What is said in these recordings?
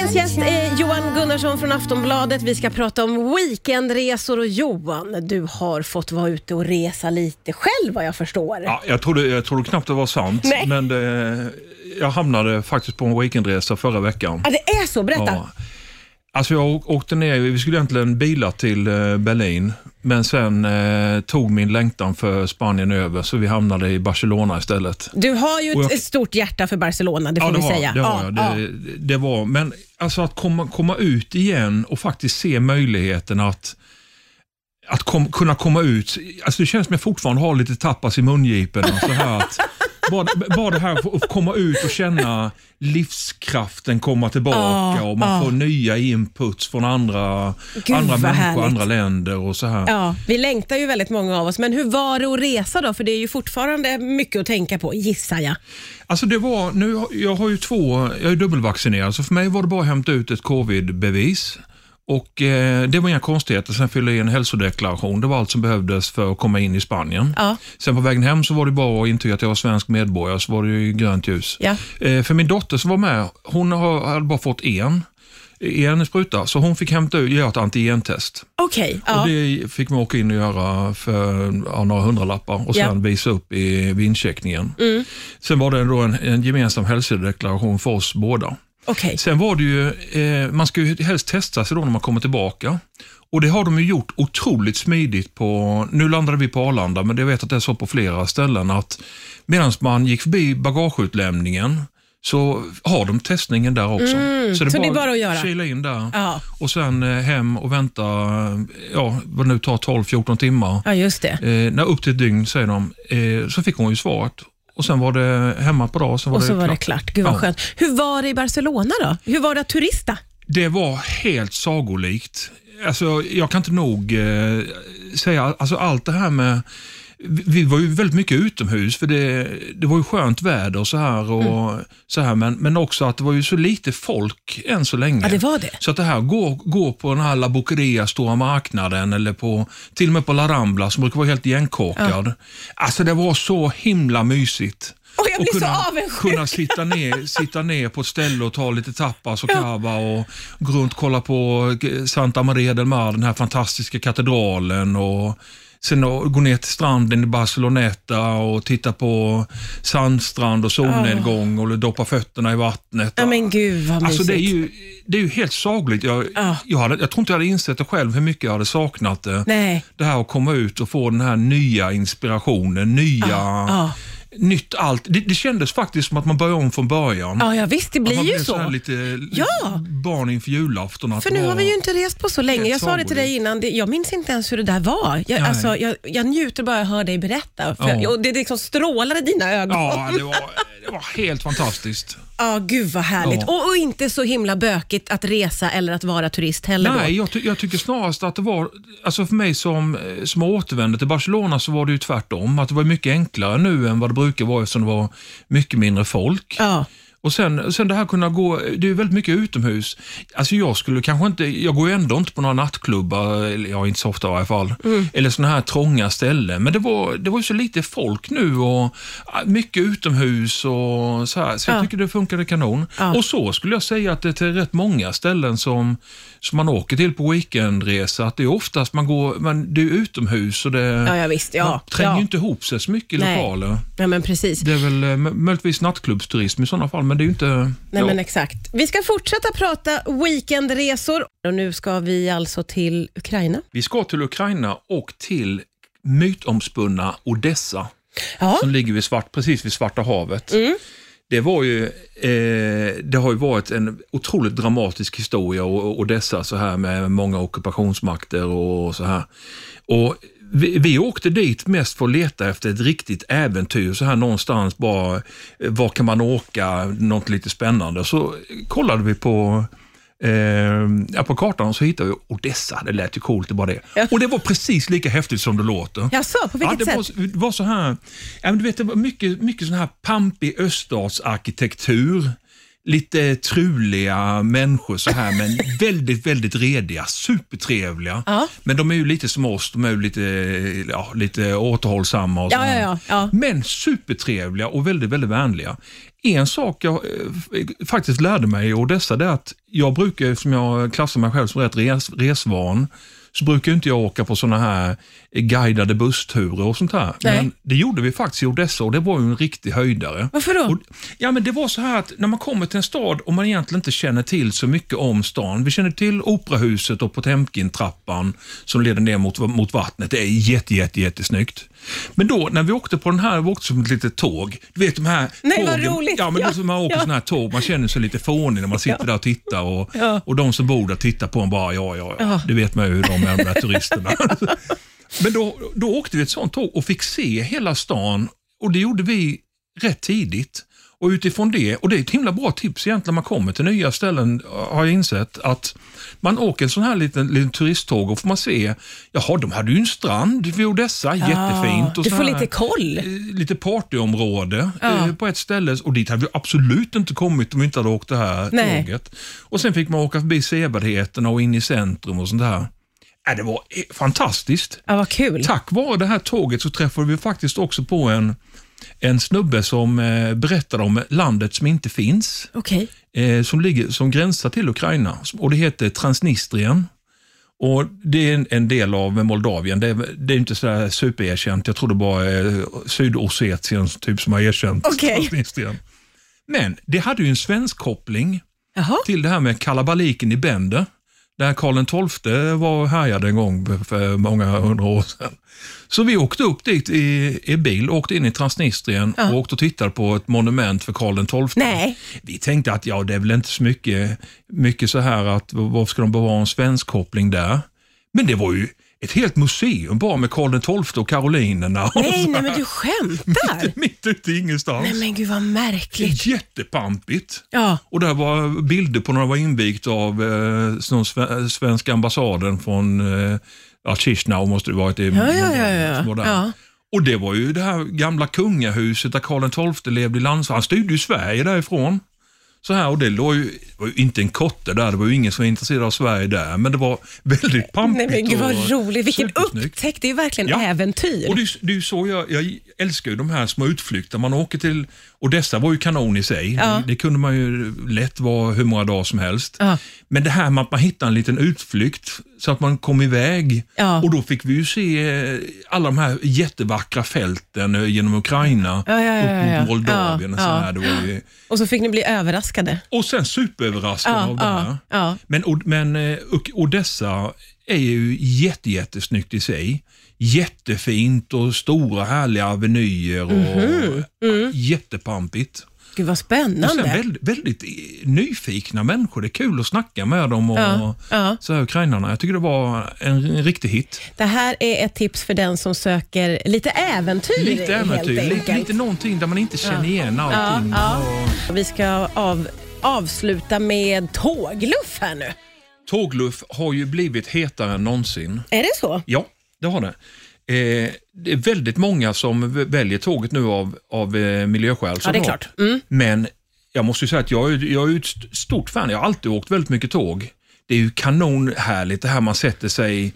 Dagens gäst är Johan Gunnarsson från Aftonbladet. Vi ska prata om weekendresor och Johan, du har fått vara ute och resa lite själv vad jag förstår. Ja, jag, trodde, jag trodde knappt det var sant, Nej. men det, jag hamnade faktiskt på en weekendresa förra veckan. Ja, det är så, berätta. Ja. Alltså jag åkte ner, vi skulle egentligen bila till eh, Berlin, men sen eh, tog min längtan för Spanien över, så vi hamnade i Barcelona istället. Du har ju jag- ett stort hjärta för Barcelona, det får ja, det vi har, säga. det har ja, jag. ja. Det, det var, men alltså att komma, komma ut igen och faktiskt se möjligheten att att kom, kunna komma ut, alltså det känns som jag fortfarande har lite tapas i så här att, bara, bara det här att komma ut och känna livskraften komma tillbaka och man får nya inputs från andra, Gud, andra människor, härligt. andra länder och så här. Ja, vi längtar ju väldigt många av oss, men hur var det att resa då? För det är ju fortfarande mycket att tänka på, gissar jag. Alltså det var, nu, jag har ju två, jag är dubbelvaccinerad, så för mig var det bara att hämta ut ett covid-bevis. Och eh, Det var inga konstigheter. Sen fylla i en hälsodeklaration. Det var allt som behövdes för att komma in i Spanien. Ja. Sen på vägen hem så var det bara att intyga att jag var svensk medborgare, så var det ju grönt ljus. Ja. Eh, för min dotter som var med, hon har, hade bara fått en, en spruta, så hon fick hämta ut, göra ett antigentest. Okej, ja. Och det fick man åka in och göra för ja, några hundralappar och sen Ja. visa upp i, vid incheckningen. Sen var det då en, en gemensam hälsodeklaration för oss båda. Okej. Sen var det ju, eh, man ska ju helst testa sig då när man kommer tillbaka. Och det har de ju gjort otroligt smidigt på, nu landade vi på Arlanda, men jag vet att det är så på flera ställen att medan man gick förbi bagageutlämningen så har de testningen där också. Mm, så det är bara att göra. kila in där Ja. och sen eh, hem och vänta, ja, vad det nu tar 12-14 timmar. ja, just det. Eh, när upp till ett dygn säger de, eh, så fick hon ju svaret. Och sen var det hemma på dag, sen var Och så det var det klart. klart. Gud vad Ja. skönt. Hur var det i Barcelona då? Hur var det att turista? Det var helt sagolikt. Alltså, jag kan inte nog eh, säga, alltså allt det här med vi var ju väldigt mycket utomhus för det, det var ju skönt väder och så här. Och Mm. så här men, men också att det var ju så lite folk än så länge. Ja, det var det. Så att det här går, går på den här La Boqueria, stora marknaden eller på, till och med på La Rambla som brukar vara helt igenkorkad. Alltså det var så himla mysigt. Åh, jag Och blir så kunna, avundsjuk. kunna sitta, ner, sitta ner på ett ställe och ta lite tapas och cava och gå runt och kolla på Santa Maria del Mar, den här fantastiska katedralen. och Sen gå ner till stranden i Barceloneta och titta på sandstrand och solnedgång och doppa fötterna i vattnet. Ja, men gud vad mysigt. Alltså det är ju, det är ju helt sagligt. Jag, Ja. jag, hade, jag tror inte jag hade insett det själv hur mycket jag hade saknat det. Nej. Det här att komma ut och få den här nya inspirationen, nya, ja. Nytt allt. Det, det kändes faktiskt som att man började om från början. Ja, ja visst, det blir man ju så. här lite Ja. barn inför julafton. För nu har vi ju inte rest på så länge. Jag sa det till dig innan, det, jag minns inte ens hur det där var. Jag, alltså, jag, jag njuter bara jag hör dig berätta. För, Ja. och det liksom strålar i dina ögon. Ja, det var, det var helt fantastiskt. Ja, gud vad härligt. Ja. Och, och inte så himla bökigt att resa eller att vara turist heller Nej, jag, ty- jag tycker snarast att det var, alltså för mig som, eh, som återvände till Barcelona så var det ju tvärtom. Att det var mycket enklare nu än vad det brukar vara eftersom det var mycket mindre folk. Ja. Och sen, sen det här kunna gå, det är väldigt mycket utomhus. Alltså jag skulle kanske inte, jag går ju ändå inte på några nattklubbar, ja inte så ofta i alla fall, Mm. eller sådana här trånga ställen. Men det var, det var ju så lite folk nu och mycket utomhus och så här. Så Ja. jag tycker det funkade kanon. Ja. Och så skulle jag säga att det är till rätt många ställen som, som man åker till på weekendresa, att det är oftast man går, man, det är utomhus och det Ja, ja, visst. Ja, man tränger ja. inte ihop sig så mycket i Nej. lokaler. ja, men precis. Det är väl eh, möjligtvis nattklubbsturism i sådana fall, men det är ju inte... Nej, ja. men exakt. Vi ska fortsätta prata weekendresor och nu ska vi alltså till Ukraina. Vi ska till Ukraina och till mytomspunna Odessa, Ja, som ligger vid svart, precis vid Svarta havet. Det, var ju, eh, det har ju varit en otroligt dramatisk historia, och Odessa så här med många ockupationsmakter och så här. Och vi, vi åkte dit mest för att leta efter ett riktigt äventyr, så här någonstans bara, eh, var kan man åka, något lite spännande. Så kollade vi på Eh, ja, på kartan så hittade vi Odessa, det lät ju coolt det bara det. Ja. Och det var precis lika häftigt som det låter. Jaså, på vilket ja, det sätt? Var, det var så här, ja, men du vet, det var mycket, mycket sån här pampig öststatsarkitektur. Lite truliga människor så här, men väldigt, väldigt rediga, supertrevliga. Ja. Men de är ju lite som oss, de är ju lite, ja, lite återhållsamma och så Ja, ja. Men supertrevliga och väldigt, väldigt vänliga. En sak jag eh, faktiskt lärde mig i Odessa det är att jag brukar, som jag klassar mig själv som rätt res, resvan, så brukar inte jag åka på sådana här guidade bussturer och sånt här. Nej. Men det gjorde vi faktiskt i Odessa och det var ju en riktig höjdare. Varför då? Och, ja, men det var så här att när man kommer till en stad och man egentligen inte känner till så mycket om stan. Vi känner till operahuset och Potemkin-trappan som leder ner mot, mot vattnet. Det är jätte, jätte, jättesnyggt. Men då när vi åkte på den här, vi åkte som ett litet tåg. Du vet de här Nej, vad tågen. roligt. Ja, men Ja, som man åker ja. sådana här tåg. Man känner sig lite fånig när man sitter där och tittar och, Ja. och de som bor där tittar på en bara, ja, ja, ja. Ja. Det vet man ju hur de är, de där turisterna. Men då, då åkte vi ett sånt tåg och fick se hela stan och det gjorde vi rätt tidigt. Och utifrån det, och det är ett himla bra tips egentligen när man kommer till nya ställen, har jag insett, att man åker en sån här liten, liten turisttåg och får man se, jaha, de hade ju en strand vid Odessa, jättefint. Och du får lite koll. eh, Lite partyområde Ja. eh, på ett ställe och dit hade vi absolut inte kommit om vi inte hade åkt det här Nej. tåget. Och Sen fick man åka förbi sevärdheterna och in i centrum och sånt där. Äh, det var eh, fantastiskt. Ja, vad kul. Tack vare det här tåget så träffade vi faktiskt också på en, en snubbe som eh, berättade om landet som inte finns, Okej. eh, som, ligger, som gränsar till Ukraina och det heter Transnistrien. Och Det är en, del av Moldavien. Det är, det är inte så supererkänt. Jag tror det bara är Sydossetien typ som har erkänt Okej. Transnistrien. Men det hade ju en svensk koppling Jaha. till det här med kalabaliken i Bender. Där Karl XII var härjade en gång för många hundra år sedan. Så vi åkte upp dit i, i bil, åkte in i Transnistrien och åkte och tittade på ett monument för Karl XII. Nej. Vi tänkte att ja, det är väl inte så mycket, mycket så här att varför ska de bevara en svensk koppling där? Men det var ju ett helt museum bara med Karl XII och Karolinerna. och Nej, så nej, men du skämtar. Mitt ute i ingenstans. Nej, men gud vad märkligt. Jättepampigt. Ja. Och där var bilder på när det var invigt av eh, svenska ambassaden från eh, ja, Chisinau måste det varit i Ja, ja, ja, ja. var där. Ja. Och det var ju det här gamla kungahuset där Karl XII levde i lands... Han styrde ju Sverige därifrån. Så här, och det låg ju, det var ju inte en kotte där, det var ju ingen som var intresserad av Sverige där, men det var väldigt Nej, pampigt men gud vad roligt. Vilken upptäckt. Det är verkligen Ja. äventyr. Och det, är- det är så jag, jag älskar ju de här små utflykter. Man åker till, och dessa var ju kanon i sig. Ja. Det, kunde man ju lätt vara hur många dagar som helst. Ja. Men det här med att man hittar en liten utflykt så att man kom iväg. Ja. Och då fick vi ju se eh, alla de här jättevackra fälten eh, genom Ukraina, Ja, upp mot Moldavien. Och, så här. Det var ju, Och så fick ni bli överraskade. och sen superöverraskade av det här. Men, Od- men eh, och- Odessa är ju jätte, jättesnyggt i sig. Jättefint och stora härliga avenyer och Mhm. Mm. ja, jättepampigt. Gud vad spännande. väldigt, väldigt nyfikna människor. Det är kul att snacka med dem och Ja, ja. så här, ukrainarna. Jag tycker det var en, en riktig hit. Det här är ett tips för den som söker lite äventyr. Lite äventyr, lite, lite någonting där man inte känner igen allting. Ja, Och Vi ska av, avsluta med tågluff här nu. Tågluff har ju blivit hetare än någonsin. Är det så? Ja, det har det. Eh, det är väldigt många som väljer tåget nu av, av eh, miljöskäl. Ja, det är klart. Mm. Men jag måste ju säga att jag, är- jag är ett st- stort fan. Jag har alltid åkt väldigt mycket tåg. Det är ju kanonhärligt det här man sätter sig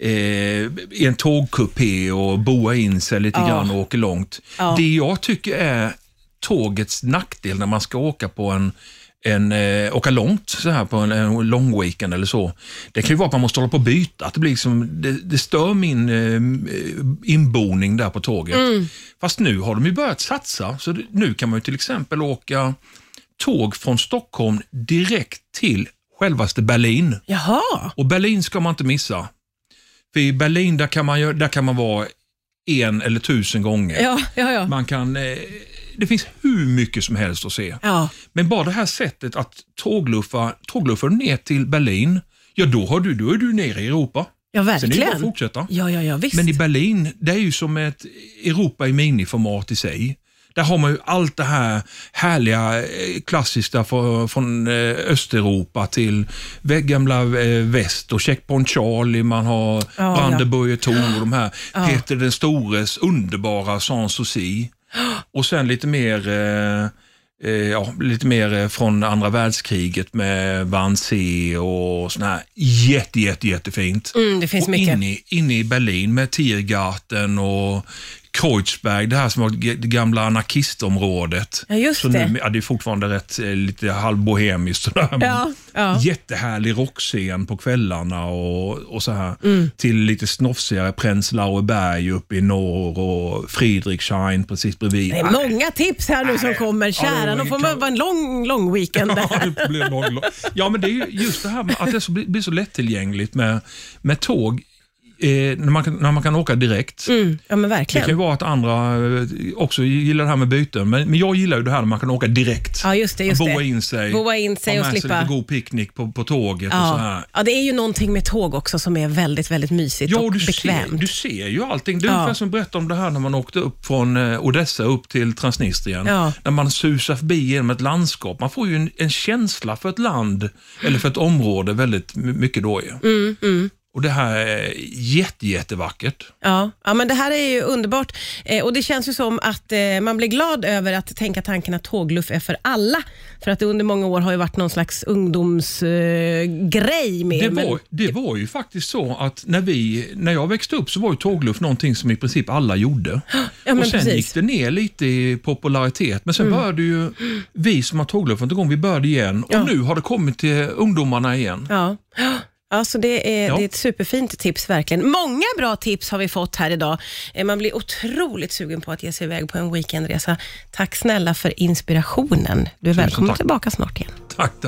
eh, i en tågkupé och boar in sig lite Ja. grann och åker långt. Ja. Det jag tycker är tågets nackdel när man ska åka på en en, eh, åka långt så här på en, en lång weekend eller så. Det kan ju vara att man måste hålla på och byta. Att det, blir liksom, det, det stör min eh, inboning där på tåget. Fast nu har de ju börjat satsa. Så det, nu kan man ju till exempel åka tåg från Stockholm direkt till självaste Berlin. Jaha. Och Berlin ska man inte missa. För i Berlin där kan man, där kan man vara en eller tusen gånger. Ja, ja, ja. Man kan, eh, det finns hur mycket som helst att se. ja. Men bara det här sättet att tågluffa, tågluffar ner till Berlin, ja då, har du, då är du nere i Europa. Ja, Sen är det bara att verkligen. fortsätta. Ja, ja, ja, visst. Men i Berlin, det är ju som ett Europa i miniformat i sig. Där har man ju allt det här härliga, eh, klassiska från, eh, Östeuropa till gamla eh, väst och Checkpoint Charlie, man har ja. Brandenburger Tor och de här Peter den stores underbara Sans Souci. Och sen lite mer eh, eh, ja, lite mer eh, från andra världskriget med Wannsee och sån här jätte, jätte, jättefint. Mm, det finns och mycket. Inne, i- inne i Berlin med Tiergarten och Kreuzberg, det här som var det gamla anarkistområdet. Ja, just så det. Nu, ja, det är fortfarande rätt eh, lite halvbohemiskt. sådär, Ja, ja. Jättehärlig rockscen på kvällarna och, och så här. Mm. Till lite snofsigare Prenzlauer Berg uppe i norr och Friedrichshain precis bredvid. Det är många tips här nu som kommer. Ja, Kära, var då får man vara en lång, lång weekend Ja, det blir lång, lång. ja, men det är ju just det här med att det blir så lättillgängligt med, med tåg eh, när, man kan, när man kan åka direkt. Mm, ja, men Det kan ju verkligen. vara att andra eh, också gillar det här med byten, men, men jag gillar ju det här när man kan åka direkt. Ja, just det. Just Boa det. in sig, Boa in sig och med sig slippa- lite god picknick på, på tåget och så Ja. här. ja, det är ju någonting med tåg också som är väldigt, väldigt mysigt Ja, och du bekvämt. ser, du ser ju allting. Det är Ja. ungefär som att berätta om det här när man åkte upp från eh, Odessa upp till Transnistrien. Ja. När man susar förbi genom ett landskap. Man får ju en, en känsla för ett land eller för ett område väldigt my- mycket då ju. Mm, Och det här är jätte, jättevackert. Ja, ja, men det här är ju underbart eh, och det känns ju som att eh, man blir glad över att tänka tanken att tågluff är för alla. För att det under många år har ju varit någon slags ungdomsgrej eh, med. Det men- var, det var ju faktiskt så att när, vi, när jag växte upp så var ju tågluff någonting som i princip alla gjorde. Ja, men och sen precis. Mm. gick det ner lite i popularitet, men sen började ju vi som har tågluffat igång, vi började igen och Ja. nu har det kommit till ungdomarna igen. Ja. Ja, så det är, Ja. det är ett superfint tips verkligen. Många bra tips har vi fått här idag. Eh, Man blir otroligt sugen på att ge sig iväg på en weekendresa. Tack snälla för inspirationen. Du är Tusen välkommen tack. tillbaka snart igen. Tack.